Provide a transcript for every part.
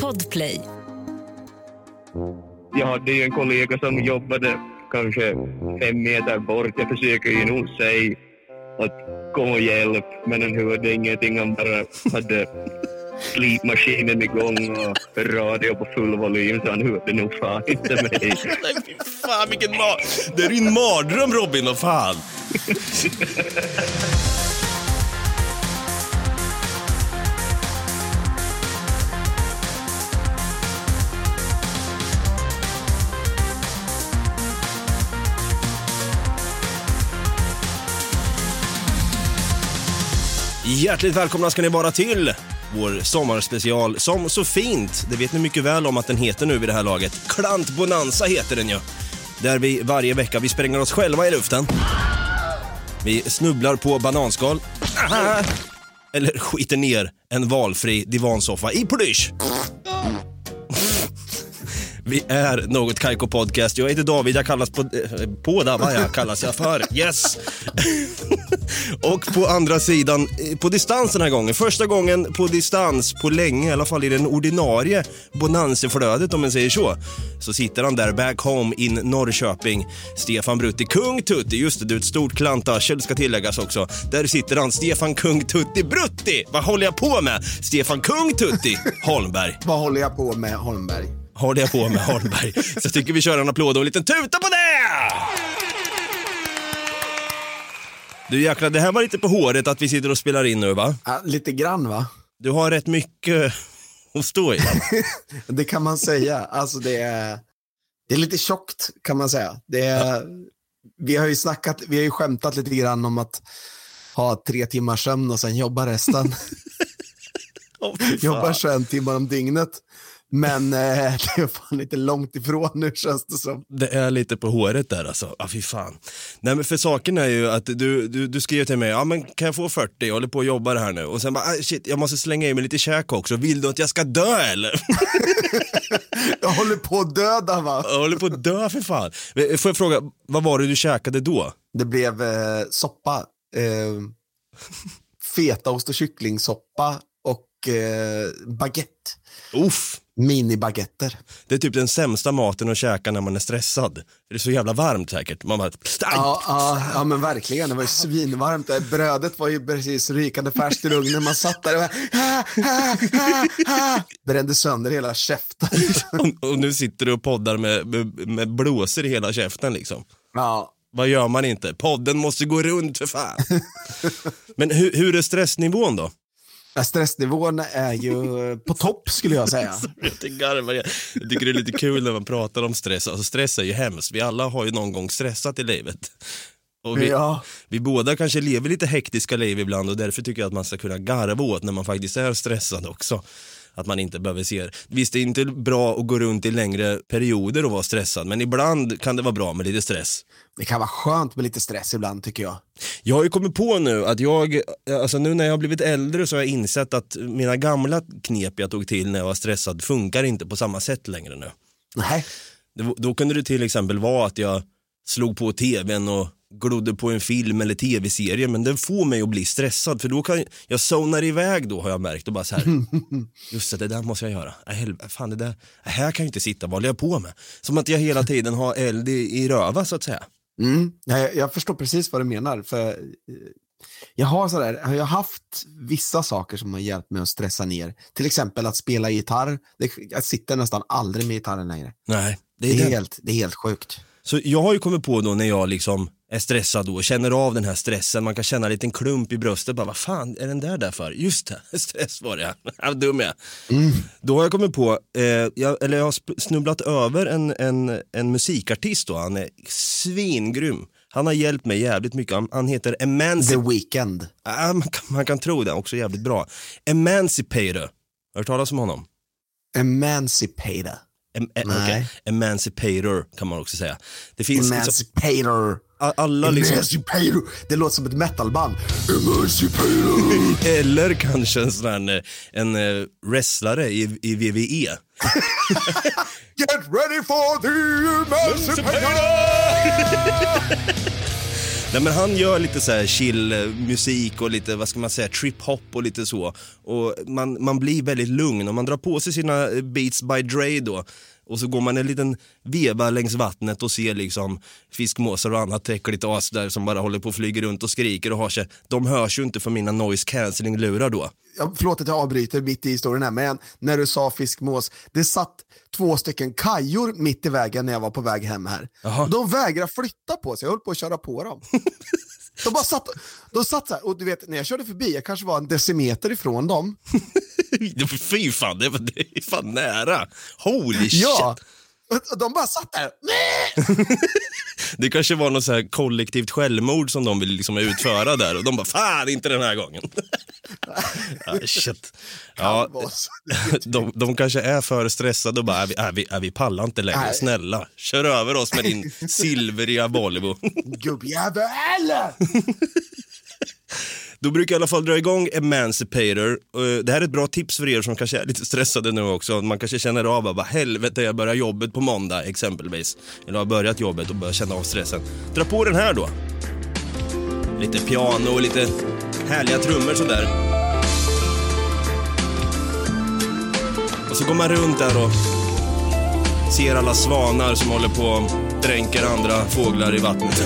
Podplay. Jag hade ju en kollega som jobbade kanske fem meter bort. Jag försöker ju nog säga att kom och hjälp, men han hörde ingenting. Han bara hade slipmaskinen igång och radio på full volym så han hörde nog fan inte mig. Nej, fy fan vilken ma... Det är ju en mardröm Robin, vad fan. Hjärtligt välkomna ska ni vara till vår sommarspecial som så fint, det vet ni mycket väl om att den heter nu vid det här laget. Klant Bonanza heter den ju. Där vi varje vecka, vi spränger oss själva i luften. Vi snubblar på bananskal. Aha! Eller skiter ner en valfri divansoffa i plysch. Vi är Något Kaiko Podcast. Jag heter David, jag kallas på... Eh, på Båda, jag kallas jag för? Yes! och på andra sidan, eh, på distans den här gången. Första gången på distans på länge, i alla fall i den ordinarie Bonanseflödet om man säger så. Så sitter han där back home in Norrköping. Stefan Brutti, Kung Tutti. Just det, du är ett stort klantarsel ska tilläggas också. Där sitter han, Stefan Kung Tutti Brutti. Vad håller jag på med? Stefan Kung Tutti Holmberg. Vad håller jag på med Holmberg? Har det jag på med Holmberg. Så jag tycker vi kör en applåd och en liten tuta på det! Du jäklar, det här var lite på håret att vi sitter och spelar in nu va? Ja, lite grann va? Du har rätt mycket att stå i. det kan man säga. Alltså det är, det är lite tjockt kan man säga. Det är, ja. Vi har ju snackat, vi har ju skämtat lite grann om att ha tre timmars sömn och sen jobba resten. oh, Jobbar 21 timmar om dygnet. Men eh, det är fan lite långt ifrån nu känns det som. Det är lite på håret där alltså. Ja, fy fan. Nej, men för saken är ju att du, du, du skrev till mig, ja men kan jag få 40? Jag håller på att jobba det här nu. Och sen bara, ah, shit, jag måste slänga i mig lite käk också. Vill du att jag ska dö eller? jag håller på att döda va? Jag håller på att dö för fan. Får jag fråga, vad var det du käkade då? Det blev eh, soppa. Eh, fetaost och kycklingsoppa och eh, baguette. Uff. Minibagetter. Det är typ den sämsta maten att käka när man är stressad. Det är så jävla varmt säkert. Man bara... Ja, ja, ja, men verkligen. Det var ju svinvarmt. Brödet var ju precis rykande färskt i ugnen. Man satt där och bara... Brände sönder hela käften. och, och, nu sitter du och poddar med, med, med blåsor i hela käften liksom. Ja. Vad gör man inte? Podden måste gå runt för fan. men hur, hur är stressnivån då? Stressnivån är ju på topp skulle jag säga. jag, garvar. jag tycker det är lite kul när man pratar om stress. Alltså stress är ju hemskt. Vi alla har ju någon gång stressat i livet. Och vi, ja. vi båda kanske lever lite hektiska liv ibland och därför tycker jag att man ska kunna garva åt när man faktiskt är stressad också. Att man inte behöver se Visst, det är inte bra att gå runt i längre perioder och vara stressad, men ibland kan det vara bra med lite stress. Det kan vara skönt med lite stress ibland tycker jag. Jag har ju kommit på nu att jag, alltså nu när jag har blivit äldre så har jag insett att mina gamla knep jag tog till när jag var stressad funkar inte på samma sätt längre nu. Nej. Då kunde det till exempel vara att jag slog på tvn och glodde på en film eller tv-serie men den får mig att bli stressad för då kan jag zonar iväg då har jag märkt och bara så här just det, det där måste jag göra. Äh, fan det där, här kan jag inte sitta, vad håller jag på med? Som att jag hela tiden har eld i, i röva så att säga. Mm, jag, jag förstår precis vad du menar för eh, jag har sådär, jag har haft vissa saker som har hjälpt mig att stressa ner. Till exempel att spela gitarr. jag sitter nästan aldrig med gitarren längre. Nej, det är, det är helt, det är helt sjukt. Så jag har ju kommit på då när jag liksom är stressad då och känner av den här stressen, man kan känna en liten klump i bröstet, bara vad fan är den där där för? Just det, stress var det, ja, dum jag mm. Då har jag kommit på, eh, jag, eller jag har snubblat över en, en, en musikartist då, han är svingrym. Han har hjälpt mig jävligt mycket, han, han heter Emancipator. The Weeknd. Ja, man, kan, man kan tro det, också jävligt bra. Emancipator, har du hört talas om honom? Emancipator. Em, e, okay. Emancipator kan man också säga. Det finns Emancipator. Liksom, alla liksom... Emancipator. Det låter som ett metalband. Emancipator. Eller kanske en sån här, en uh, wrestlare i, i VVE. Get ready for the emancipator! Nej, men han gör lite så här chill eh, musik och lite, vad ska man säga, trip-hop och lite så. Och man, man blir väldigt lugn och man drar på sig sina eh, Beats by Dre då. Och så går man en liten veva längs vattnet och ser liksom fiskmåsar och annat äckligt as där som bara håller på och flyger runt och skriker och har sig. De hörs ju inte för mina noise cancelling lurar då. Ja, förlåt att jag avbryter mitt i historien här, men när du sa fiskmås, det satt två stycken kajor mitt i vägen när jag var på väg hem här. Jaha. De vägrade flytta på sig, jag höll på att köra på dem. De bara satt, de satt så här, och du vet när jag körde förbi, jag kanske var en decimeter ifrån dem. Fy fan, det, är fan nära. Holy shit. Ja, och de bara satt där. Det kanske var något så här kollektivt självmord som de ville liksom utföra där och de bara fan inte den här gången. shit. Ja, de, de kanske är för stressade och bara är vi, är vi, är vi pallar inte längre, Nej. snälla. Kör över oss med din silveriga Volvo. Gubbjävel! Då brukar jag i alla fall dra igång Emancipator. Eh, Det här är ett bra tips för er som kanske är lite stressade nu också. Man kanske känner av vad helvete jag börjar jobbet på måndag exempelvis. Eller har börjat jobbet och börjar känna av stressen. Dra på den här då. Lite piano och lite härliga trummor sådär. Och så går man runt där och ser alla svanar som håller på och dränker andra fåglar i vattnet.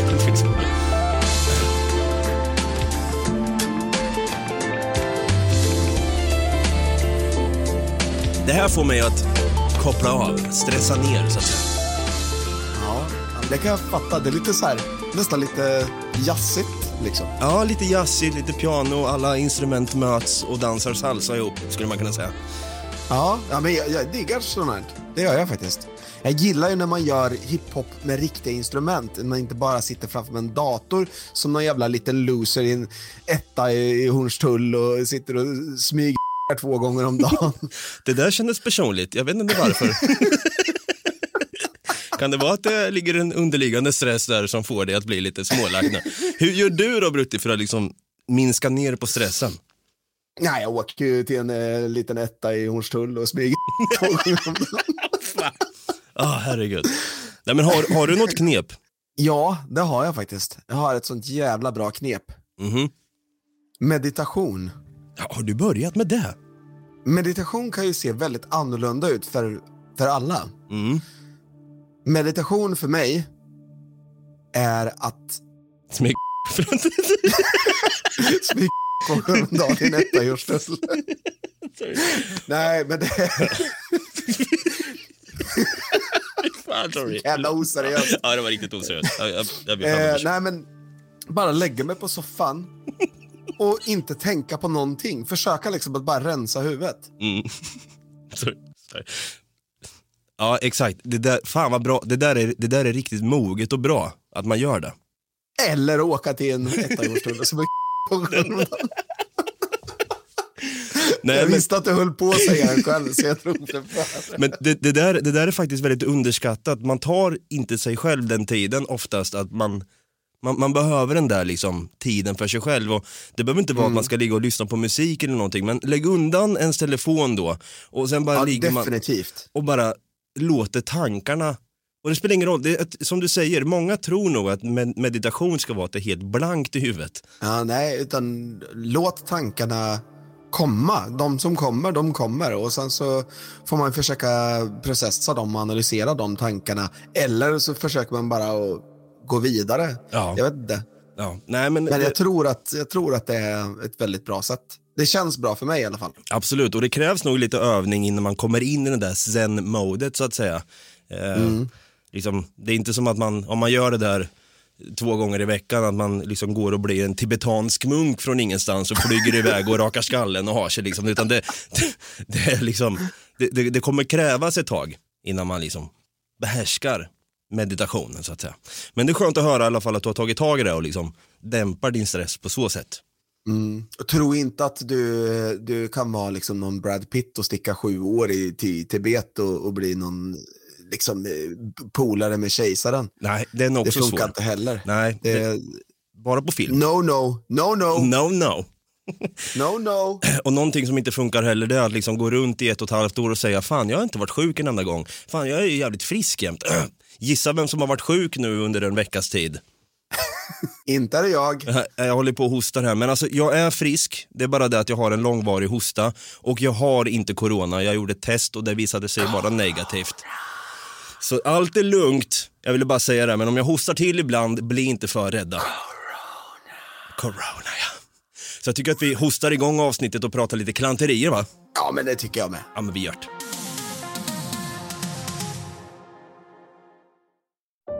Det här får mig att koppla av, stressa ner så att säga. Ja, det kan jag fatta. Det är lite så här, nästan lite jazzigt liksom. Ja, lite jazzigt, lite piano, alla instrument möts och dansar salsa ihop skulle man kunna säga. Ja, ja men jag, jag diggar sånt här. Det gör jag faktiskt. Jag gillar ju när man gör hiphop med riktiga instrument, när man inte bara sitter framför en dator som någon jävla liten loser i en etta i, Hornstull och sitter och smyger två gånger om dagen. Det där kändes personligt, jag vet inte varför. kan det vara att det ligger en underliggande stress där som får dig att bli lite smålagd nu? Hur gör du då Brutti för att liksom minska ner på stressen? Nej, jag åker ju till en eh, liten etta i Hornstull och smyger om dagen. Ah, herregud. Nej, men har, har du något knep? Ja, det har jag faktiskt. Jag har ett sånt jävla bra knep. Mhm. Meditation. Ja, har du börjat med det? Meditation kan ju se väldigt annorlunda ut för, för alla. Mm. Meditation för mig är att två gånger om dagen i i Hornstull. Nej, men det är Fan, sorry. jävla oseriöst. Ja, det var riktigt oseriöst. Jag, jag, jag ber Eh, nej, men bara lägga mig på soffan och inte tänka på någonting. Försöka liksom att bara rensa huvudet. Mm. Sorry. Sorry. Ja, exakt. Det där, fan vad bra. Det där, är, det där är riktigt moget och bra att man gör det. Eller åka till en etta i Hornstull och smyga två gånger om dagen. Nej, Jag men, visste att du höll på att säga det själv, så jag tror det för. men det, det, där, det där är faktiskt väldigt underskattat. Man tar inte sig själv den tiden oftast att man man, man behöver den där liksom, tiden för sig själv. Och det behöver inte vara att man ska ligga och lyssna på musik eller någonting, men lägg undan ens telefon då och sen bara Ja, ligger man definitivt. och bara låter tankarna och det spelar ingen roll, det ett- som du säger, många tror nog att med, meditation ska vara att det är helt blankt i huvudet. Ja, nej, utan låt tankarna komma. De som kommer, de kommer. Och sen så får man försöka processa dem och analysera de tankarna. Eller så försöker man bara att gå vidare. Ja. Jag vet inte. Ja, nej men, Men det, jag tror, att, jag tror att det är ett väldigt bra sätt. Det känns bra för mig i alla fall. absolut, och det krävs nog lite övning innan man kommer in i det där zen-modet så att säga. Eh, liksom, det är inte som att man, om man gör det där två gånger i veckan, att man liksom går och blir en tibetansk munk från ingenstans och flyger iväg och rakar skallen och har sig liksom, utan det, det, det är liksom, det, det kommer krävas ett tag innan man liksom behärskar meditationen så att säga. Men det är skönt att höra i alla fall att du har tagit tag i det och liksom dämpar din stress på så sätt. Och tro inte att du, du kan vara liksom någon Brad Pitt och sticka sju år i, till Tibet och, och bli någon liksom, eh, polare med kejsaren. Nej, det är nog Det funkar svårt. inte heller. Nej, Det, det, bara på film. no, no, no, no, No, no. no, no. Och någonting som inte funkar heller det är att liksom gå runt i ett och ett halvt år och säga fan jag har inte varit sjuk en enda gång. Fan jag är ju jävligt frisk jämt. Gissa vem som har varit sjuk nu under en veckas tid? Inte är det jag. Jag, håller på och hostar här, men alltså jag är frisk. Det är bara det att jag har en långvarig hosta och jag har inte corona. Jag gjorde ett test och det visade sig vara negativt. Så allt är lugnt. Jag ville bara säga det, men om jag hostar till ibland, bli inte för rädda. Corona. ja. Så jag tycker att vi hostar igång avsnittet och pratar lite klanterier va? Ja, men det tycker jag med. Ja men vi gör det.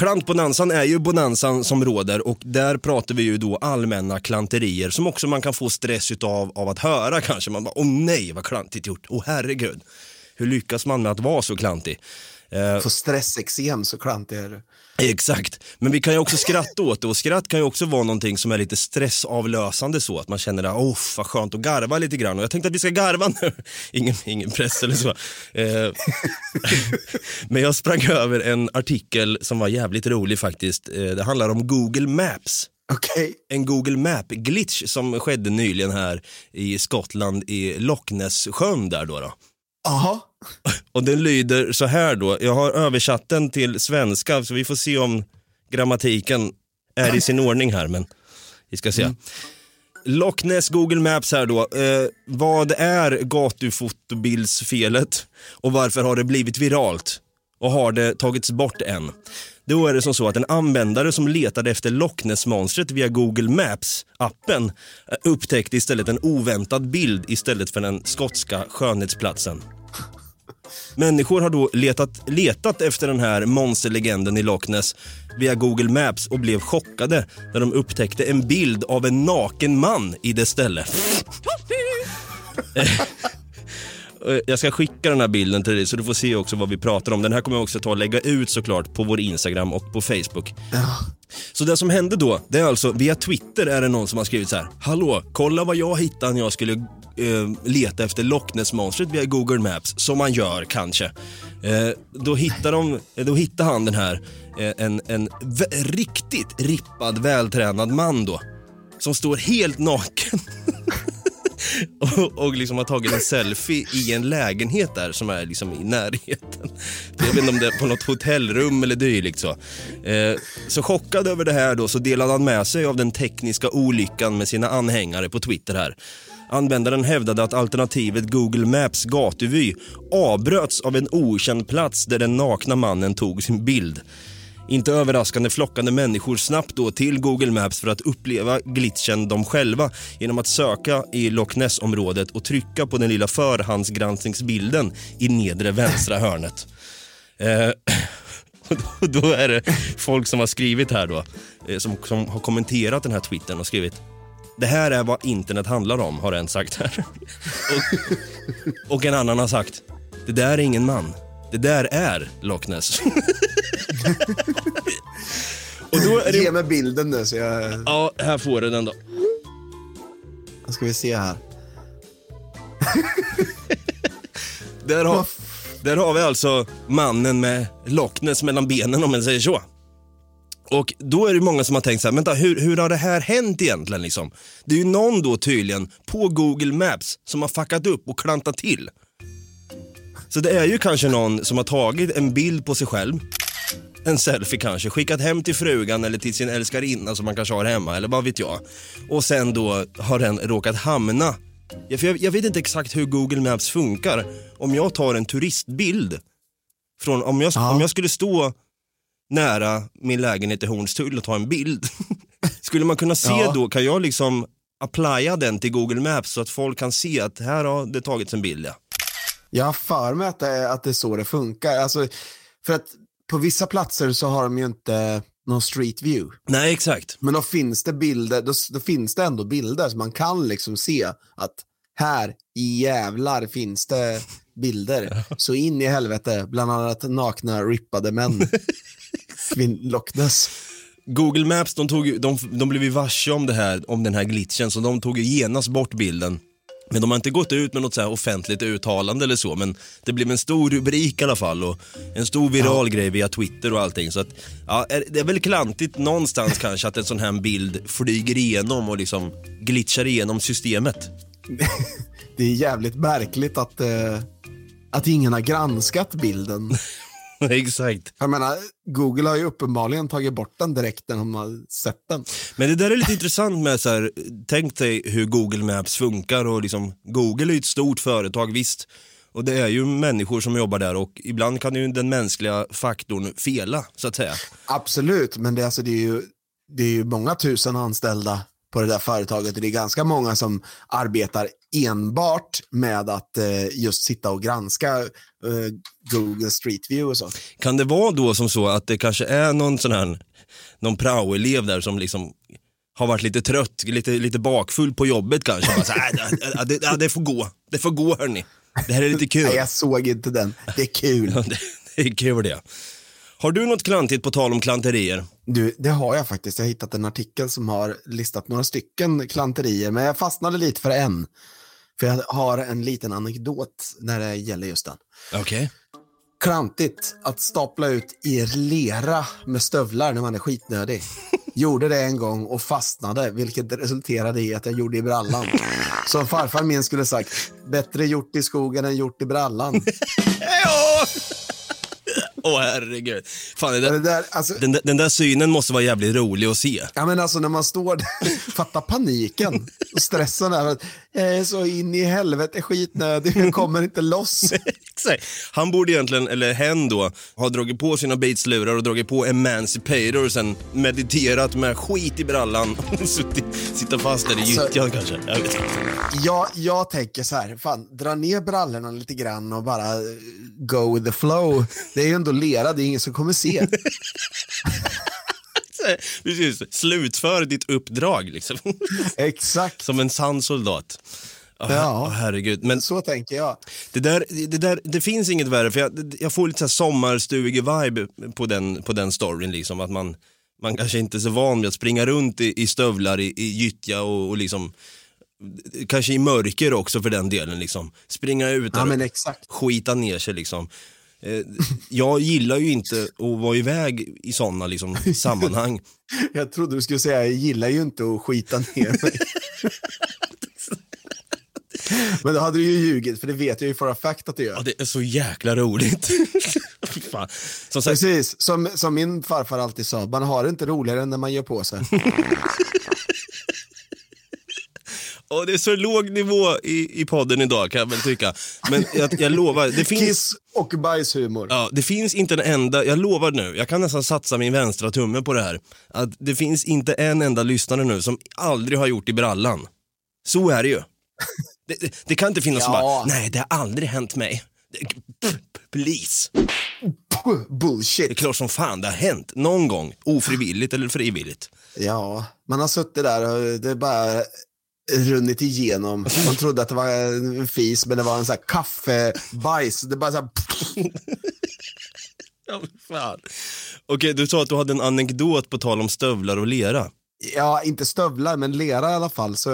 Klantbonanzan är ju bonanzan som råder och där pratar vi ju då allmänna klanterier som också man kan få stress utav av att höra kanske. Man bara, åh nej vad klantigt gjort, åh herregud. Hur lyckas man med att vara så klantig? Eh, Få stressexem så klantig är du. Exakt, men vi kan ju också skratta åt det och skratt kan ju också vara någonting som är lite stressavlösande så att man känner att oh, vad skönt att garva lite grann och jag tänkte att vi ska garva nu, ingen, ingen press eller så. Eh, men jag sprang över en artikel som var jävligt rolig faktiskt, eh, det handlar om Google Maps. Okej. En Google Map-glitch som skedde nyligen här i Skottland i Loch Ness-sjön där då. då. Jaha. Och den lyder så här då, jag har översatt den till svenska så vi får se om grammatiken är i sin ordning här men vi ska se. Loch Ness Google Maps här då. Eh, vad är gatufotobildsfelet och varför har det blivit viralt? Och har det tagits bort än? Då är det som så att en användare som letade efter Loch Ness-monstret via Google Maps-appen eh, upptäckte istället en oväntad bild istället för den skotska skönhetsplatsen. Människor har då letat, letat efter den här monsterlegenden i Loch Ness via Google Maps och blev chockade när de upptäckte en bild av en naken man i det ställe. Eh, Jag ska skicka den här bilden till dig så du får se också vad vi pratar om. Den här kommer jag också ta och lägga ut såklart på vår Instagram och på Facebook. Så det som hände då, det är alltså via Twitter är det någon som har skrivit så här. Hallå, kolla vad jag hittade när jag skulle eh, leta efter Loch Ness-monstret via Google Maps, som man gör kanske. Eh, då, hittar de, eh, då hittar han den här, eh, en, en riktigt rippad, vältränad man då. Som står helt naken och, och liksom har tagit en selfie i en lägenhet där som är liksom i närheten. Jag vet inte om det är på något hotellrum eller dylikt så. Eh, så chockad över det här då så delade han med sig av den tekniska olyckan med sina anhängare på Twitter här. Användaren hävdade att alternativet Google Maps gatuvy avbröts av en okänd plats där den nakna mannen tog sin bild. Inte överraskande flockade människor snabbt då till Google Maps för att uppleva glitchen de själva genom att söka i Loch Ness-området och trycka på den lilla förhandsgranskningsbilden i nedre vänstra hörnet. Eh, och då är det folk som har skrivit här då, eh, som, som har kommenterat den här twittern och skrivit det här är vad internet handlar om, har en sagt här. och, och en annan har sagt, det där är ingen man. Det där är Loch Ness. och då är Ge det... mig bilden nu så jag... Ja, här får du den då. Då ska vi se här. Där har, där har vi alltså mannen med Loch Ness mellan benen om man säger så. Och då är det många som har tänkt så här, vänta hur, hur har det här hänt egentligen liksom? Det är ju någon då tydligen på Google Maps som har fuckat upp och klantat till. Så det är ju kanske någon som har tagit en bild på sig själv, en selfie kanske, skickat hem till frugan eller till sin älskarinna som man kanske har hemma eller vad vet jag. Och sen då har den råkat hamna Ja, för jag, jag vet inte exakt hur Google Maps funkar. Om jag tar en turistbild, från, om, jag, Ja. om jag skulle stå nära min lägenhet i Hornstull och ta en bild, skulle man kunna se Ja. då, kan jag liksom applya den till Google Maps så att folk kan se att här har det tagits en bild. Ja. Jag har för mig att det, är, att det är så det funkar. Alltså, för att på vissa platser så har de ju inte någon street view. Nej, exakt. Men då finns det bilder, då, då finns det ändå bilder så man kan liksom se att här i jävlar finns det bilder. Så in i helvete, bland annat nakna rippade män Loch Ness. Google Maps, de, tog, de, de blev ju varse om, det här, om den här glitchen, så de tog ju genast bort bilden. Men de har inte gått ut med något så offentligt uttalande eller så, men det blev en stor rubrik i alla fall och en stor viral grej via Twitter och allting. Så att, ja, det är väl klantigt någonstans kanske att en sån här bild flyger igenom och liksom glitchar igenom systemet. Det är jävligt märkligt att, eh, att ingen har granskat bilden. Exakt. Jag menar, Google har ju uppenbarligen tagit bort den direkt när de har sett den. Men det där är lite intressant med så här, tänk dig hur Google Maps funkar och liksom, Google är ju ett stort företag visst. Och det är ju människor som jobbar där och ibland kan ju den mänskliga faktorn fela så att säga. Absolut, men det, alltså, det, är ju, det är ju många tusen anställda på det där företaget och det är ganska många som arbetar enbart med att eh, just sitta och granska eh, Google Street View och så. Kan det vara då som så att det kanske är någon sån här, någon praoelev där som liksom har varit lite trött, lite, lite bakfull på jobbet kanske. Bara så här, "Äh, äh, det, ja, det får gå, det får gå hörni. Det här är lite kul. Nej, jag såg inte den. Det är kul. Det, det är kul det. Har du något klantigt på tal om klanterier? Du, det har jag faktiskt. Jag har hittat en artikel som har listat några stycken klanterier, men jag fastnade lite för en. För jag har en liten anekdot när det gäller just den. Okej. Klantigt att stapla ut i lera med stövlar när man är skitnödig. Gjorde det en gång och fastnade, vilket resulterade i att jag gjorde i brallan. Som farfar min skulle sagt, bättre gjort i skogen än gjort i brallan. Åh herregud. Fan, det Det där, där, alltså, den, där- den där synen måste vara jävligt rolig att se. Ja men alltså när man står där, fatta paniken och stressen där. att Jag är så in i helvete skitnödig, jag kommer inte loss. Han borde egentligen, eller hen då, ha dragit på sina Beats-lurar och dragit på Emancipator och sen mediterat med skit i brallan och suttit- sitta fast där i Alltså- gyttjan kanske. Jag vet inte. Jag, jag tänker så här, fan, dra ner brallorna lite grann och bara go with the flow. Det är ju ändå lera, det är ingen som kommer se. Precis, slutför ditt uppdrag liksom. Exakt, Som en sann soldat. Åh, Ja. åh, herregud. Men så tänker jag. Det, där, det, där, det finns inget värre, för jag, jag får lite så sommarstuge-vibe på den, på den storyn. Liksom, att man, man kanske inte är så van vid att springa runt i, i stövlar i, i gyttja och, och liksom, kanske i mörker också för den delen. Liksom. Springa ut Ja och exakt. skita ner sig. Liksom. Eh, jag gillar ju inte att vara iväg i sådana liksom, sammanhang. Jag trodde du skulle säga, jag gillar ju inte att skita ner mig. Men då hade du ju ljugit, för det vet jag ju for a fact att du gör. Ja, det är så jäkla roligt. Som sagt, Precis, som, som min farfar alltid sa, man har det inte roligare än när man gör på sig. Och det är så låg nivå i, i podden idag kan jag väl tycka. Men jag, jag lovar, det finns, Kiss och bajshumor. ja, det finns inte en enda, jag lovar nu, jag kan nästan satsa min vänstra tumme på det här. Att det finns inte en enda lyssnare nu som aldrig har gjort i brallan. Så är det ju. Det, det, det kan inte finnas som Ja. bara, nej det har aldrig hänt mig. Please. Puh, Det är Bullshit. klart som fan det har hänt. Någon gång. Ofrivilligt eller frivilligt. Ja, man har suttit där och det är bara runnit igenom. Man trodde att det var en fis, men det var en sån här kaffebajs. Det bara så här, Ja, fan. Okej, du sa att du hade en anekdot på tal om stövlar och lera. ja, inte stövlar, men lera i alla fall. Så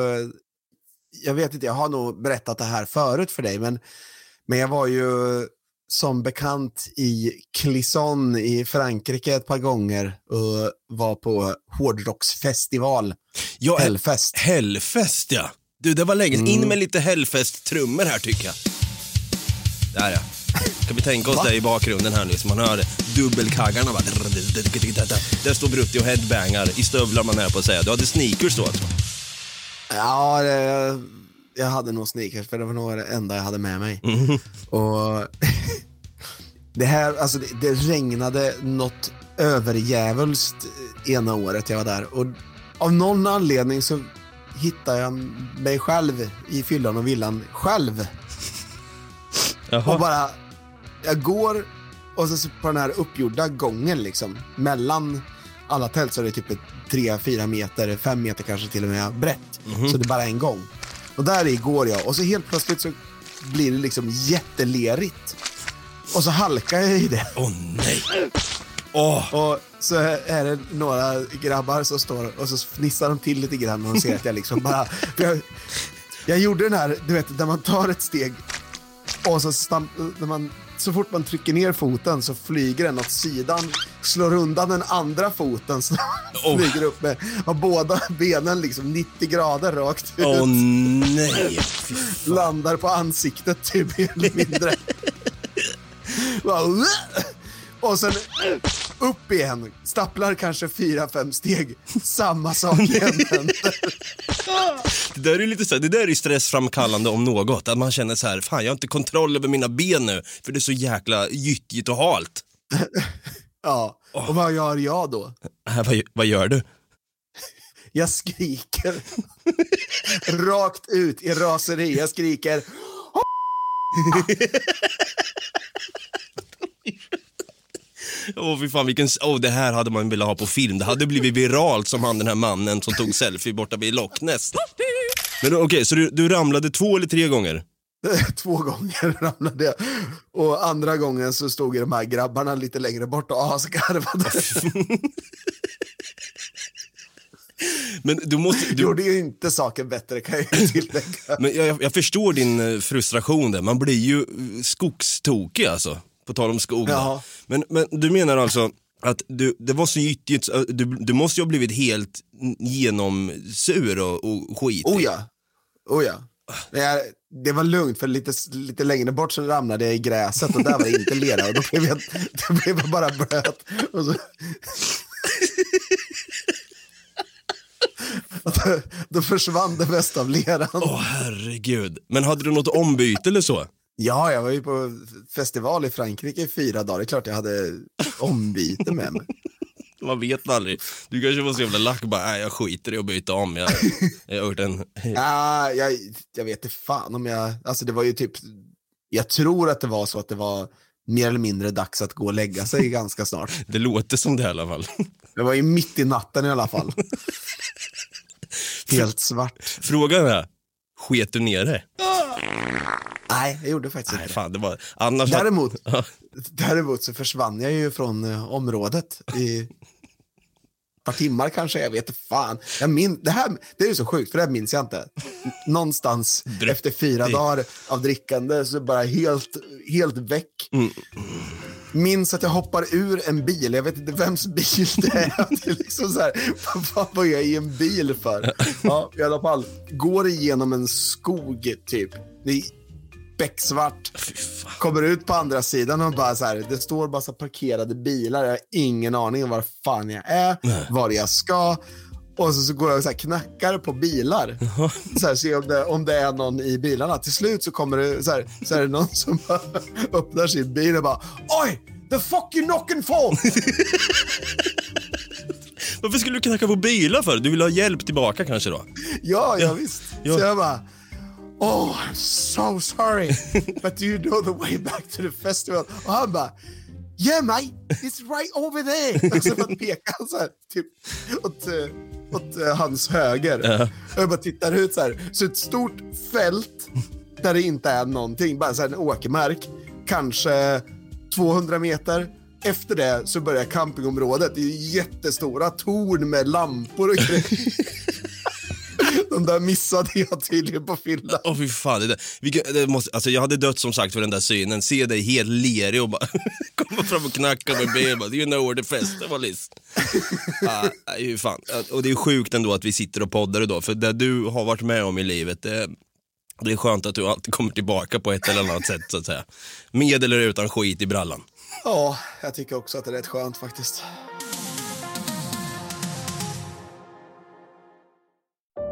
jag vet inte, jag har nog berättat det här förut för dig, men, men jag var ju som bekant i Clisson i Frankrike ett par gånger och var på hårdrocksfestival, Ja, Hellfest. Hellfest ja. Du, det var länge sedan. In med lite Hellfest-trummor här tycker jag. Där ja. Kan vi tänka oss Va? det i bakgrunden här nu så man hör dubbelkaggarna bara. Där står Brutti och headbangar i stövlar man är på att säga. Du hade sneakers då alltså? Ja, det, jag hade nog sneakers för det var nog det enda jag hade med mig. Och det här, alltså det, det regnade något överjävulskt ena året jag var där och av någon anledning så hittar jag mig själv i fyllan och villan själv. Och bara, jag går och så på den här uppgjorda gången liksom, mellan alla tält så är det typ ett 3-4 meter, 5 meter kanske till och med brett. Så det är bara en gång. Och där i går jag och så helt plötsligt så blir det liksom jättelerigt. Och så halkar jag i det. Åh nej. Åh. Och så är det några grabbar som står och så fnissar de till lite grann och de ser att jag liksom bara... Jag, jag gjorde den här, du vet, där man tar ett steg och så, stam, när man, så fort man trycker ner foten så flyger den åt sidan, slår undan den andra foten så Oh. flyger upp med båda benen liksom 90 grader rakt ut. Åh nej. Landar på ansiktet typ mer eller mindre. Och sen upp igen, stapplar kanske fyra, fem steg. Samma sak igen. Det där är lite så här, det där är stressframkallande om något. Att man känner så här, fan jag har inte kontroll över mina ben nu. För det är så jäkla gyttjigt och halt. Ja, och vad gör jag då? Vad, vad gör du? Jag skriker. Rakt ut i raseri. Jag skriker. Åh fy fan, vilken, åh det här hade man velat ha på film. Det hade blivit viralt som han den här mannen som tog selfie borta vid Loch Ness. Men okej, så du, du ramlade två eller tre gånger? Två gånger ramlade jag. Och andra gången så stod ju de här grabbarna lite längre bort och asgarvade. Men du måste... Du, Gjorde ju inte saken bättre kan jag tillägga. men jag, jag förstår din eh, frustration där. Man blir ju eh, skogstokig alltså. På tal om skog. Men, men du menar alltså att du, det var så eh, du, du måste ju ha blivit helt genomsur och, och skit. Oh ja. Oh ja. Jag, det var lugnt för lite, lite längre bort så ramlade jag i gräset och där var det inte lera och då blev jag, då blev jag bara blöt. Och så... Då, då försvann det mesta av leran. Åh herregud. Men hade du något ombyte eller så? Ja, jag var ju på festival i Frankrike i fyra dagar. Det är klart jag hade ombyte med mig. Man vet aldrig. Du kanske var så jävla lack bara, nej jag skiter i att byta om. Jag, jag har gjort en... Ja, jag, jag vet inte fan om jag... Alltså det var ju typ... Jag tror att det var så att det var mer eller mindre dags att gå och lägga sig ganska snart. Det låter som det i alla fall. Det var ju mitt i natten i alla fall. Helt svart. Frågan är, sket du ner det? Nej, jag gjorde faktiskt Nej inte fan, det var... Annars... Däremot, däremot så försvann jag ju från eh, området i ett par timmar kanske, jag vet fan. Jag min, det, här, det är ju så sjukt, för det här minns jag inte. Någonstans efter fyra dagar av drickande så bara helt, helt väck. Minns att jag hoppar ur en bil, jag vet inte vems bil det är. Det är liksom så här, vad var jag i en bil för? Ja, i alla fall. Går igenom en skog typ. Det becksvart. Kommer ut på andra sidan och bara så här, det står bara så parkerade bilar. Jag har ingen aning om var fan jag är, var jag ska. Och så, så går jag och så knackar på bilar. Så här, se om det, om det är någon i bilarna. Till slut så kommer det så här, så är det någon som bara öppnar sin bil och bara Oj! The fuck you knocking for? Varför skulle du knacka på bilar för? Du vill ha hjälp tillbaka kanske då? ja, ja, visst. Ja. Så jag bara Oh, I'm so sorry. But do you know the way back to the festival? Och han bara Yeah mate, it's right over there. Och så bara pekar han så här, typ åt, eh, åt eh, hans höger. Och jag bara tittar ut så här. Så ett stort fält där det inte är någonting, bara så här en åkermark. Kanske 200 meter. Efter det så börjar campingområdet. Det är jättestora torn med lampor och grejer. De där missade jag tydligen på fyllan. Åh fy fan, det där, vilka, det måste, alltså jag hade dött som sagt för den där synen. Se dig helt lerig och bara komma fram och knacka med ben. Bara, you know where the festival is. ah, fan. Och det är sjukt ändå att vi sitter och poddar idag. För det du har varit med om i livet, det, det är skönt att du alltid kommer tillbaka på ett eller annat sätt så att säga. Med eller utan skit i brallan. Ja, jag tycker också att det är rätt skönt faktiskt.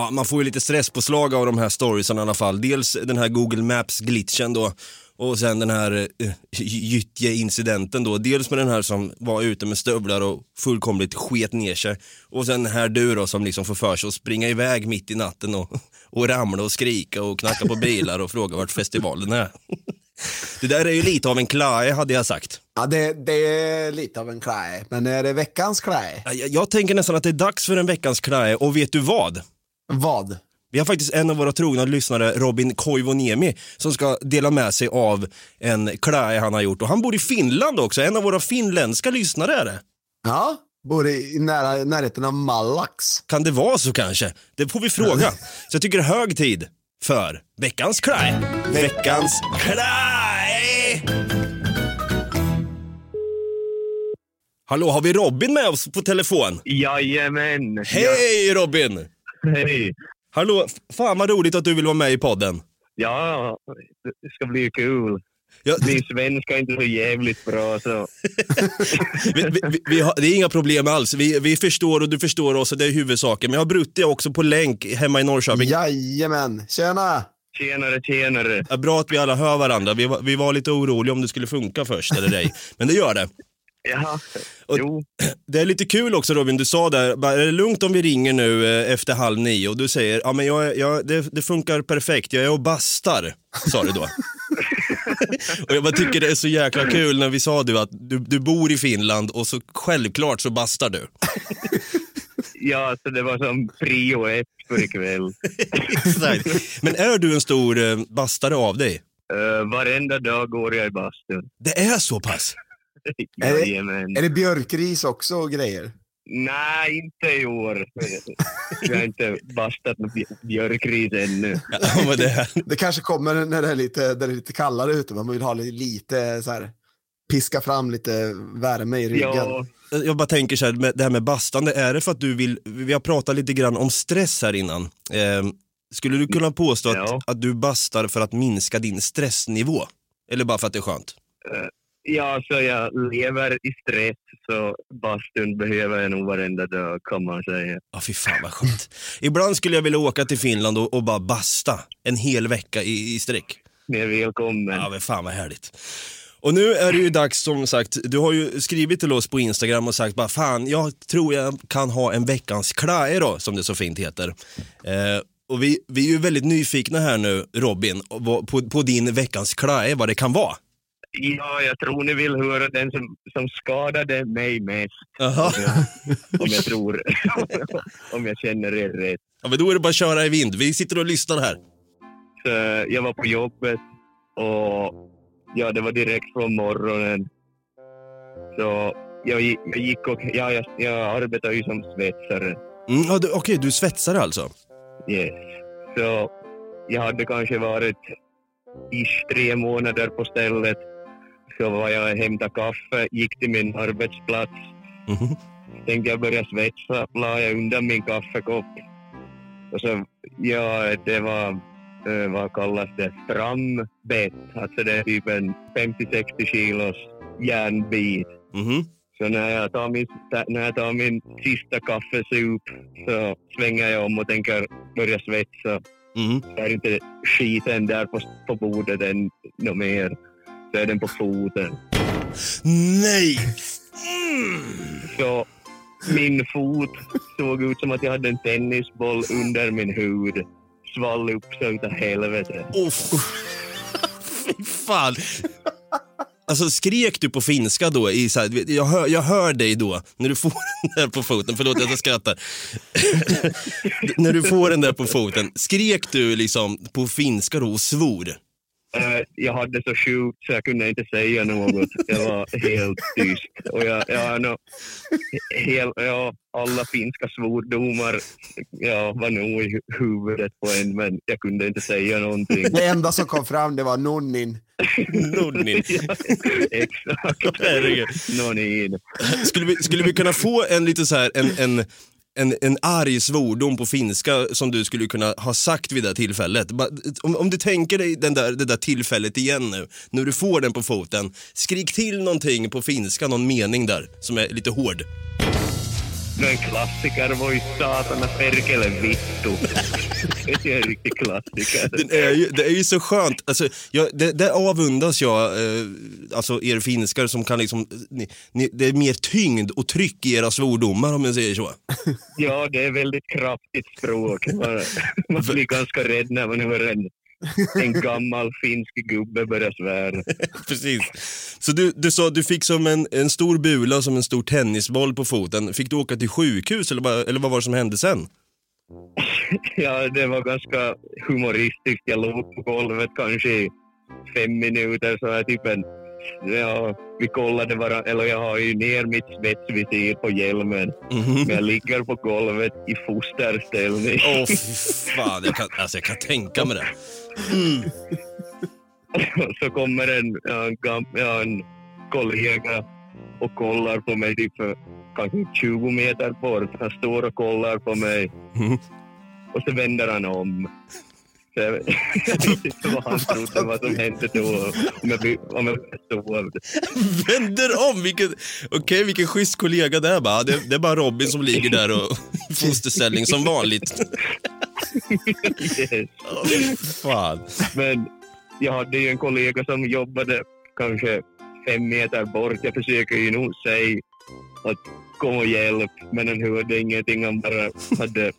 Ja, man får ju lite stresspåslag av de här storiesen i alla fall. Dels den här Google Maps-glitchen då och sen den här uh, gyttje-incidenten då. Dels med den här som var ute med stövlar och fullkomligt sket ner sig. Och sen här du då som liksom får för sig att springa iväg mitt i natten och, och ramla och skrika och knacka på bilar och fråga vart festivalen är. Det där är ju lite av en klae hade jag sagt. Ja, det, det är lite av en klae, men är det veckans klae? Jag, jag tänker nästan att det är dags för en veckans klae och vet du vad? Vad? Vi har faktiskt en av våra trogna lyssnare, Robin Koivuniemi, som ska dela med sig av en klae han har gjort. Och han bor i Finland också, en av våra finländska lyssnare är det. Ja, bor i nära, närheten av Malax. Kan det vara så kanske? Det får vi fråga. Så jag tycker det är hög tid för veckans klae. Veckans klae! Hallå, har vi Robin med oss på telefon? Jajamän! Hej Robin! Hej! Hallå, fan vad roligt att du vill vara med i podden. Ja, det ska bli kul. Ja, Min svenska är inte så jävligt bra så. vi, vi, vi, har, det är inga problem alls. Vi, vi förstår och du förstår oss och det är huvudsaken. Men jag har Brutti också på länk hemma i Norrköping. Jajamän, tjena! Tjenare, tjenare. Ja, bra att vi alla hör varandra. Vi var, vi var lite oroliga om det skulle funka först eller ej. Men det gör det. Och- jo. Det är lite kul också Robin, du sa där, bara, är det lugnt om vi ringer nu eh, efter halv nio? Och du säger, ja men jag, jag, det, det funkar perfekt, jag är och bastar, sa du då. och jag bara tycker det är så jäkla kul när vi sa du att du, du bor i Finland och så självklart så bastar du. Ja, så det var som prio ett för ikväll. Exakt. Men är du en stor eh, bastare av dig? Uh, varenda dag går jag i bastun. Det är så pass? Är det-. Är det björkris också och grejer? Nej, inte i år. Jag har inte bastat med bj- björkris ännu. Ja, men det Det kanske kommer när det är lite, när det är lite kallare ute. Man vill ha lite, lite så här, piska fram lite värme i ryggen. Ja, jag bara tänker så här, med, det här med bastande, är det för att du vill, vi har pratat lite grann om stress här innan. Eh, skulle du kunna påstå att, Ja. att du bastar för att minska din stressnivå? Eller bara för att det är skönt? Ja, så jag lever i stress så bastun behöver jag nog varenda dag kan man säga. Ja, fy fan vad skönt. Ibland skulle jag vilja åka till Finland och, och bara basta en hel vecka i, i sträck. Är välkommen. Ja, men fan vad härligt. Och nu är det ju dags som sagt, du har ju skrivit till oss på Instagram och sagt bara fan, jag tror jag kan ha en veckans klae då, som det så fint heter. Eh, och vi, vi är ju väldigt nyfikna här nu, Robin, på, på din veckans klae, vad det kan vara. Ja, jag tror ni vill höra den som, som skadade mig mest. Jaha. Om jag, om jag tror, om jag känner er rätt. Ja, men då är det bara att köra i vind. Vi sitter och lyssnar här. Så jag var på jobbet och ja, det var direkt från morgonen. Så jag, gick- jag gick och, ja, jag, jag arbetar ju som svetsare. Mm, ja, du- Okej, du är svetsare alltså? Yes. Så jag hade kanske varit ish tre månader på stället. Så var jag och hämtade kaffe, gick till min arbetsplats. Mhm. Tänkte jag börja svetsa, la jag undan min kaffekopp. Och så, ja, det var, eh, vad kallas det, frambett. Alltså det är typ en 50-60 kilos järnbit. Mhm. Så när jag tar min, när jag tar min sista kaffesup så svänger jag om och tänker börja svetsa. Mhm. Så är inte skiten där på, på bordet än något mer. Är den på foten. Nej! Så min fot såg ut som att jag hade en tennisboll under min hud. Svall upp så utav helvete. Oh, fy fan. alltså skrek du på finska då? I så här, jag, hör, jag hör dig då, när du får den där på foten. Förlåt att jag skrattar. när du får den där på foten, skrek du liksom på finska då och svor? Eh, jag hade så sjukt så jag kunde inte säga något. Jag var helt tyst. Och jag, jag nog hel, ja, alla finska svordomar ja, var nog i hu- huvudet på en, men jag kunde inte säga någonting. Det enda som kom fram det var nonnin. Nonnin. ja, exakt. Nonin. Skulle vi, skulle vi kunna få en lite så här, en, en, en, en arg svordom på finska som du skulle kunna ha sagt vid det här tillfället? Om, om du tänker dig den där, det där tillfället igen nu, när du får den på foten, skrik till någonting på finska, någon mening där som är lite hård. En klassiker ju satana perkele vittu. Det är en riktig klassiker. Den är ju, det är ju så skönt, alltså, jag, det, det avundas jag eh, alltså er finskar som kan liksom, ni, ni, det är mer tyngd och tryck i era svordomar om jag säger så. Ja, det är väldigt kraftigt språk. Man, man blir ganska rädd när man hör en, en gammal finsk gubbe börja svära. Precis. Så du, du sa du fick som en, en stor bula, som en stor tennisboll på foten. Fick du åka till sjukhus eller, bara, eller vad var det som hände sen? Ja, det var ganska humoristiskt. Jag låg på golvet kanske i fem minuter så här typ en Ja, vi kollade bara, eller jag har ju ner mitt svetsvisir på hjälmen. Mhm. Men jag ligger på golvet i fosterställning. Åh fy fan, jag kan, alltså, jag kan tänka mig det. så kommer en, en, en kollega och kollar på mig typ kanske 20 meter bort. Han står och kollar på mig Mm. och så vänder han om. Så jag, vet inte vad han trodde vad som hände då. Om jag, om jag sov. Vänder om, vilken, okej vilken schysst kollega det är bara. Det, det är bara Robin som ligger där och fosterställning som vanligt. yes. Fy fan. Men jag hade ju en kollega som jobbade kanske fem meter bort. Jag försöker ju nog säga att kom och hjälp, men han hörde ingenting. Han bara hade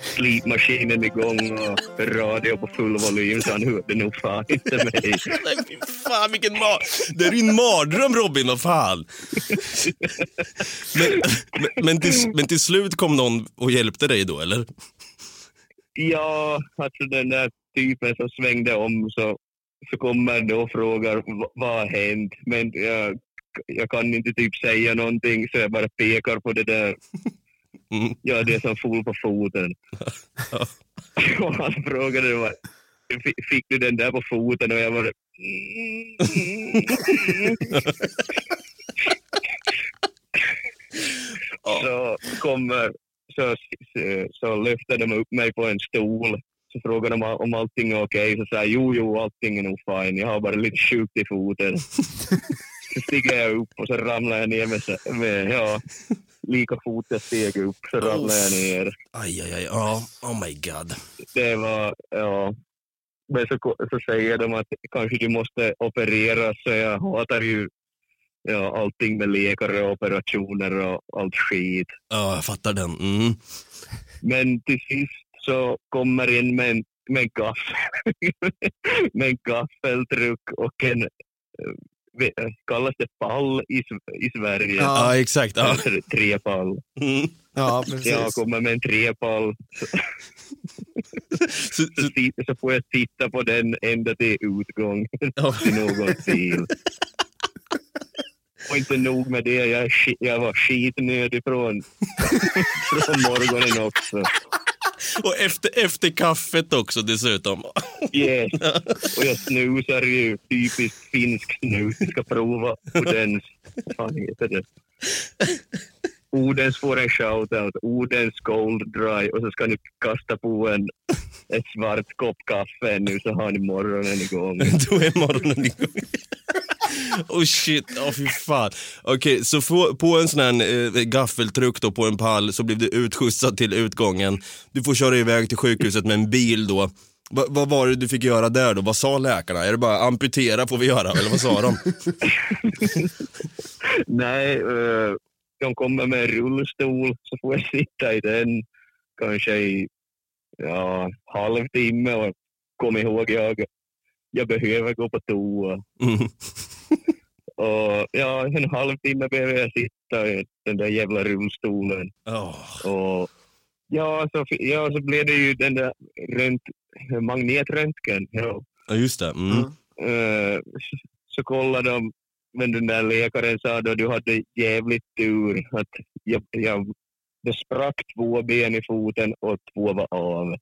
slipmaskinen igång och radio på full volym så han hörde nog fan inte mig. Nej, fan vilken ma- Det är ju en mardröm Robin, vad fan. Men, men, men, till, men till slut kom någon och hjälpte dig då, eller? Ja, alltså den där typen som svängde om så, så kommer då och frågar "Va- vad har hänt? Men jag, jag kan inte typ säga någonting så jag bara pekar på det där. Mm. Ja, det som for på foten. Och han frågade "Fi- fick du den där på foten? Och jag bara... så kommer, så, så, så lyfter de upp mig på en stol. Så frågar de om allting är okej. Så säger jag jo, jo, allting är nog fine. Jag har bara lite sjukt i foten. så stiger jag upp och så ramlar jag ner med, med ja, lika fort jag steg upp så ramlar jag ner. Aj, aj, aj. Ja, oh my god. Det var, ja. Men så, så säger de att kanske du måste opereras. Så jag hatar ju ja, allting med läkare och operationer och allt skit. Ja, jag fattar den. Mm. Men till sist så kommer en med en, med en, gaffel, med en gaffeltruck och en, kallas det pall i, i Sverige? Ja. Ja, exakt. Ja. Trepall. Mm. Ja, Jag precis. kommer med en trepall Så, så, så, får jag sitta på den ända till utgång ja. till någon bil. Och inte nog med det, jag, jag var skitnödig från, från morgonen också. Och efter, efter kaffet också dessutom. Yes. Och jag snusar ju typiskt finsk snus. Jag ska prova Odens, vad fan heter det? Odens får en shoutout. Odens Gold Dry. Och så ska ni kasta på en ett svart kopp kaffe nu så har ni morgonen igång. Då är morgonen igång. Oh shit, oh fy fan. Okej, så få, på en sån här eh, gaffeltruck då på en pall så blev du utskjutsad till utgången. Du får köra iväg till sjukhuset med en bil då. Va, vad var det du fick göra där då? Vad sa läkarna? Är det bara amputera får vi göra, eller vad sa de? Nej, eh, de kommer med en rullstol så får jag sitta i den kanske i ja, halvtimme och kom ihåg jag, jag behöver gå på toa. Mm. Och ja, en halvtimme behöver jag sitta i den där jävla rullstolen. Oh. Och ja, så, ja, så blev det ju den där rönt, magnetröntgen. Ja. Ja, just det. Mm. Eh, så, så kollade de, men den där läkaren sa då du hade jävligt tur att jag, jag, det sprack två ben i foten och två var av.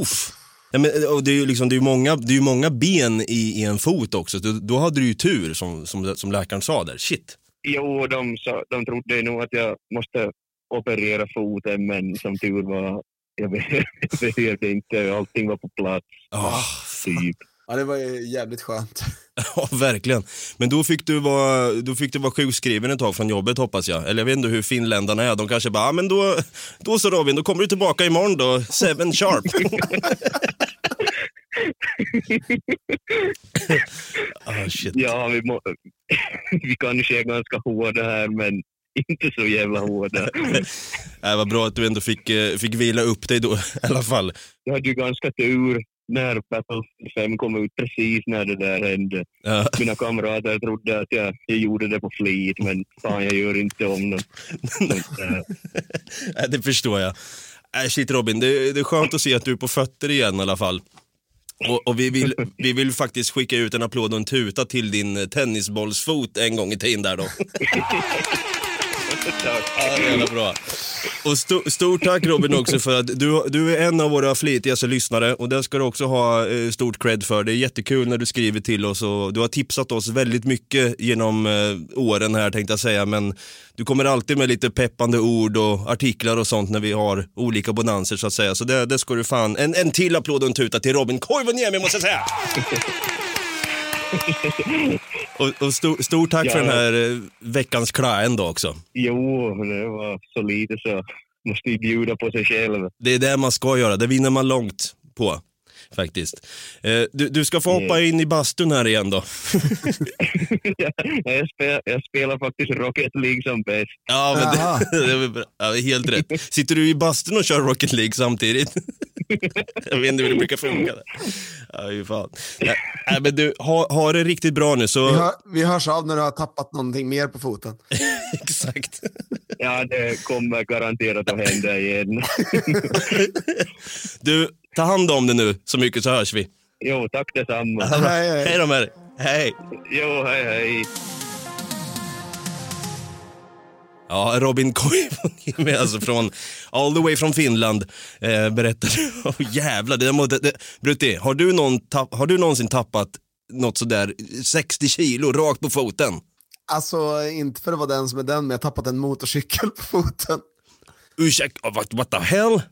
Uff. Ja, men, och det är ju liksom, det är många, det är många ben i, i en fot också. Då, då hade du ju tur som, som, som läkaren sa där. Shit. Jo, de, sa, de trodde nog att jag måste operera foten, men som tur var, jag be- jag behövde inte, allting var på plats. Oh, typ. Ja, det var ju jävligt skönt. ja, verkligen. Men då fick, du vara, då fick du vara sjukskriven ett tag från jobbet hoppas jag. Eller jag vet inte hur finländarna är. De kanske bara, ah, men då, då så Robin, då kommer du tillbaka imorgon då, seven sharp. ah, shit. Ja, vi, må, vi kanske är ganska hårda här, men inte så jävla hårda. Äh, vad bra att du ändå fick, eh, fick vila upp dig då i alla fall. Jag hade ju ganska tur när Battlefield 5 kom ut, precis när det där hände. Ja. Mina kamrater trodde att jag, jag gjorde det på flit, men fan, jag gör inte om där. Nej, det förstår jag. Äh, shit Robin, det, det är skönt att se att du är på fötter igen i alla fall. Och, och vi, vill, vi vill faktiskt skicka ut en applåd och en tuta till din tennisbollsfot en gång i tiden där då. Ja, det är jävla bra. Och st stort tack Robin också för att du, du är en av våra flitigaste lyssnare och det ska du också ha eh, stort cred för. Det är jättekul när du skriver till oss och du har tipsat oss väldigt mycket genom eh, åren här tänkte jag säga men du kommer alltid med lite peppande ord och artiklar och sånt när vi har olika bonanser så att säga. Så det, det ska du fan, en, en till applåd och en tuta till Robin Koivuniemi måste jag säga och och sto, stort tack Ja. för den här eh, veckans klaen då också. Jo, det var så lite så måste ju bjuda på sig själv. Det är det man ska göra, det vinner man långt på. Faktiskt. Eh, du, du ska få hoppa in i bastun här igen då. jag, spelar, jag spelar faktiskt Rocket League som bäst. Ja, men det, det är helt rätt. Sitter du i bastun och kör Rocket League samtidigt? Jag vet inte hur det brukar funka. Där. Ja, ju fan. Nej, nej, men du, ha, ha det riktigt bra nu så... Vi, hör, vi hörs av när du har tappat någonting mer på foten. Exakt. Ja, det kommer garanterat att hända igen. Du, ta hand om det nu så mycket så hörs vi. Jo, tack detsamma. Hej då med dig. Hej. Jo, hej hej. Ja, Robin Koivuniemen alltså från all the way från Finland eh, berättade. Oh, jävlar, det må, det, det, Brutti, har du, någon tapp, har du någonsin tappat något sådär 60 kilo rakt på foten? Alltså, inte för att vara den som är den, men jag har tappat en motorcykel på foten. Ursäkta, what, what the hell?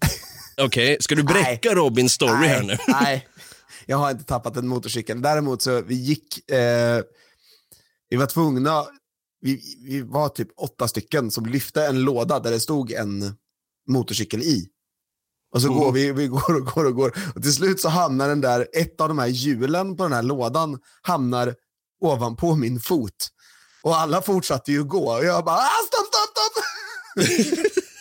Okej, ska du bräcka Robins story här nu? nej, jag har inte tappat en motorcykel. Däremot så vi gick, eh, vi var tvungna, vi, vi var typ åtta stycken som lyfte en låda där det stod en motorcykel i. Och så går vi, vi går och går och går. Och till slut så hamnar den där, ett av de här hjulen på den här lådan hamnar ovanpå min fot. Och alla fortsatte ju gå. Och jag bara, ah, stopp, stopp, stopp!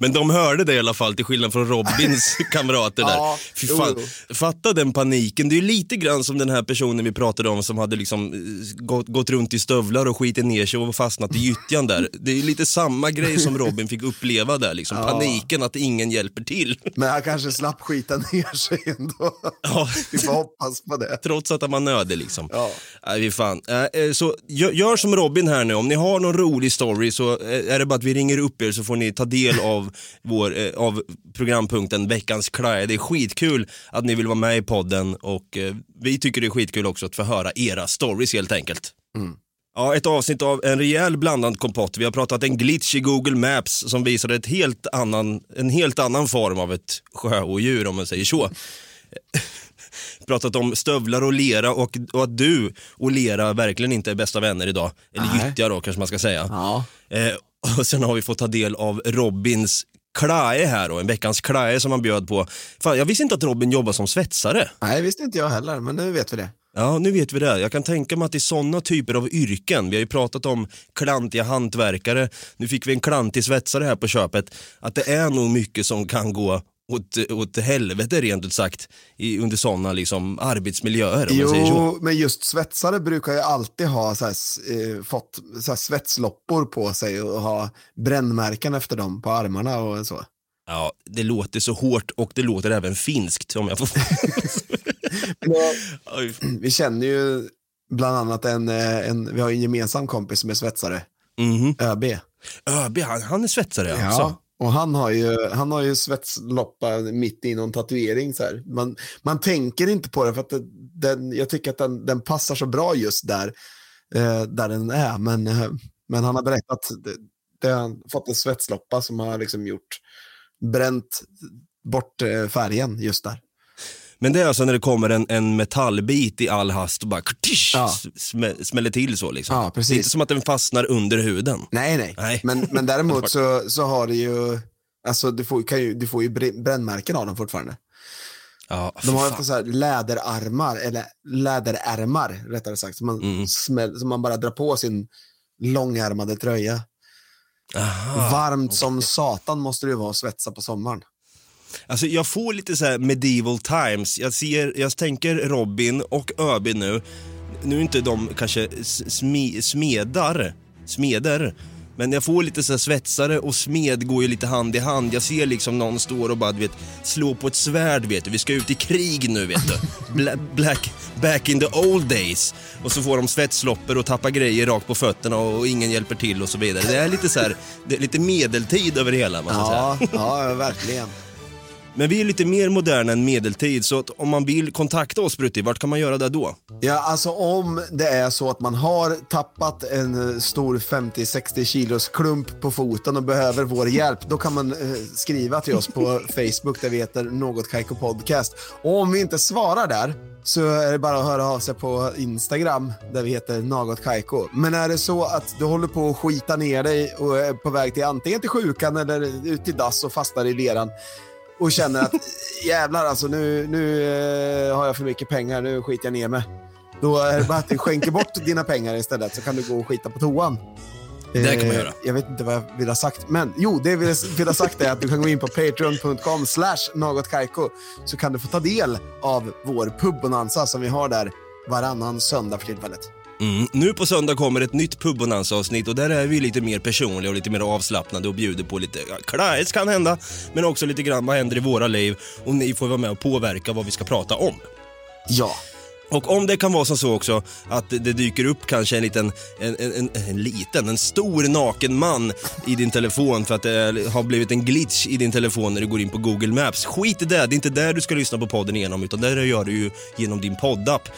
Men de hörde det i alla fall, till skillnad från Robins kamrater där. Ja, Fy fan, fatta den paniken. Det är lite grann som den här personen vi pratade om som hade liksom eh, gått, gått runt i stövlar och skitit ner sig och fastnat i gyttjan där. Det är lite samma grej som Robin fick uppleva där, liksom. Ja. paniken att ingen hjälper till. Men han kanske slapp skita ner sig ändå. Ja. Vi får hoppas på det. Trots att han var nödig liksom. Ja. Nej, fan. Eh, eh, Så gör, som Robin här nu, om ni har någon rolig story så är det bara att vi ringer upp er så får ni ta del av, vår, eh, av programpunkten Veckans Klaja. Det är skitkul att ni vill vara med i podden och eh, vi tycker det är skitkul också att få höra era stories helt enkelt. Ja, ett avsnitt av en rejäl blandad kompott. Vi har pratat en glitch i Google Maps som visade ett helt annan, en helt annan form av ett sjöodjur om man säger så. pratat om stövlar och lera och, och att du och lera verkligen inte är bästa vänner idag. Eller gyttja då kanske man ska säga. Ja. Eh, och sen har vi fått ta del av Robins klaje här då, en veckans klaje som han bjöd på. Fan, jag visste inte att Robin jobbar som svetsare. Nej, visste inte jag heller, men nu vet vi det. Ja, nu vet vi det. Jag kan tänka mig att är sådana typer av yrken, vi har ju pratat om klantiga hantverkare, nu fick vi en klantig svetsare här på köpet, att det är nog mycket som kan gå åt, åt helvete rent ut sagt i, under sådana liksom, arbetsmiljöer. Jo, men just svetsare brukar ju alltid ha så här, eh, fått så här, svetsloppor på sig och ha brännmärken efter dem på armarna och så. Ja, det låter så hårt och det låter även finskt om jag får... Vi känner ju bland annat en, eh, en vi har en gemensam kompis som är svetsare, Mhm. ÖB. ÖB, han, han är svetsare Ja, alltså? Och han har ju, han har ju svetsloppa mitt i någon tatuering. Så här. Man, man tänker inte på det för att det, den, jag tycker att den, den passar så bra just där, eh, där den är. Men, eh, men han har berättat, det, det har han fått en svetsloppa som har liksom gjort, bränt bort eh, färgen just där. Men det är alltså när det kommer en, en metallbit i all hast och bara ktisch, Ja. smä, smäller till så liksom. Ja, precis. Det är inte som att den fastnar under huden. Nej, nej. Nej. Men, men däremot så, så har det ju, alltså du får, kan ju, du får ju brä- brännmärken av dem fortfarande. Ja, De har inte så här läderarmar, eller läderärmar rättare sagt, som man, Mm. smäll, som man bara drar på sin långärmade tröja. Aha. Varmt som satan måste det ju vara att svetsa på sommaren. Alltså jag får lite så här medieval times. Jag, ser, jag tänker Robin och ÖB nu. Nu är inte de kanske s- sme, smedar, smeder. Men jag får lite så här svetsare och smed går ju lite hand i hand. Jag ser liksom någon står och bara du vet, slå på ett svärd vet du. Vi ska ut i krig nu vet du. Bla, black, back in the old days. Och så får de svetsloppor och tappar grejer rakt på fötterna och, ingen hjälper till och så vidare. Det är lite så här, det är lite medeltid över det hela. Man ska säga. Ja, ja, verkligen. Men vi är lite mer moderna än medeltid, så att om man vill kontakta oss Brutti, vart kan man göra det då? Ja, alltså om det är så att man har tappat en eh, stor 50-60 kilos klump på foten och behöver vår hjälp, då kan man eh, skriva till oss på Facebook där vi heter Något Kaiko Podcast. Och om vi inte svarar där så är det bara att höra av sig på Instagram där vi heter Något Kaiko. Men är det så att du håller på att skita ner dig och är på väg till antingen till sjukan eller ut till dass och fastnar i leran och känner att jävlar alltså nu, nu eh, har jag för mycket pengar, nu skiter jag ner mig. Då är det bara att du skänker bort dina pengar istället så kan du gå och skita på toan. Det kan man Eh, göra. Jag vet inte vad jag vill ha sagt, men jo, det jag vill, vill ha sagt är att du kan gå in på patreon.com slash någotkaiko så kan du få ta del av vår pubbonanza som vi har där varannan söndag för tillfället. Mm. Nu på söndag kommer ett nytt pubbonanza-avsnitt och där är vi lite mer personliga och lite mer avslappnade och bjuder på lite ja, klajs kan hända, men också lite grann vad händer i våra liv och ni får vara med och påverka vad vi ska prata om. Ja. Och om det kan vara som så också att det dyker upp kanske en liten, en, en, en, en liten, en stor naken man i din telefon för att det har blivit en glitch i din telefon när du går in på Google Maps. Skit i det, det är inte där du ska lyssna på podden igenom utan där gör du ju genom din poddapp.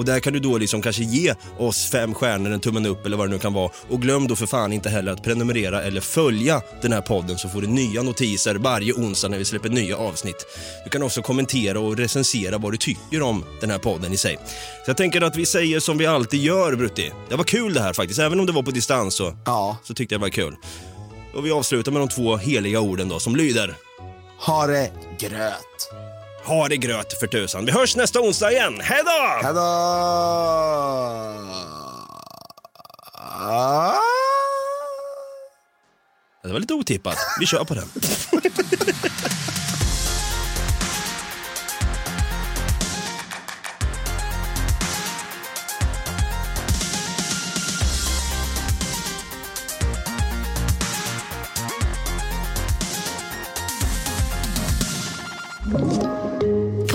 Och där kan du då liksom kanske ge oss fem stjärnor, en tummen upp eller vad det nu kan vara. Och glöm då för fan inte heller att prenumerera eller följa den här podden så får du nya notiser varje onsdag när vi släpper nya avsnitt. Du kan också kommentera och recensera vad du tycker om den här podden i sig. Så jag tänker att vi säger som vi alltid gör Brutti. Det var kul det här faktiskt, även om det var på distans så, Ja. så tyckte jag det var kul. Och vi avslutar med de två heliga orden då som lyder. Ha det gröt. Ha det gröt för tusan. Vi hörs nästa onsdag igen. Hej då! Hej då! Det var lite otippat. Vi kör på den.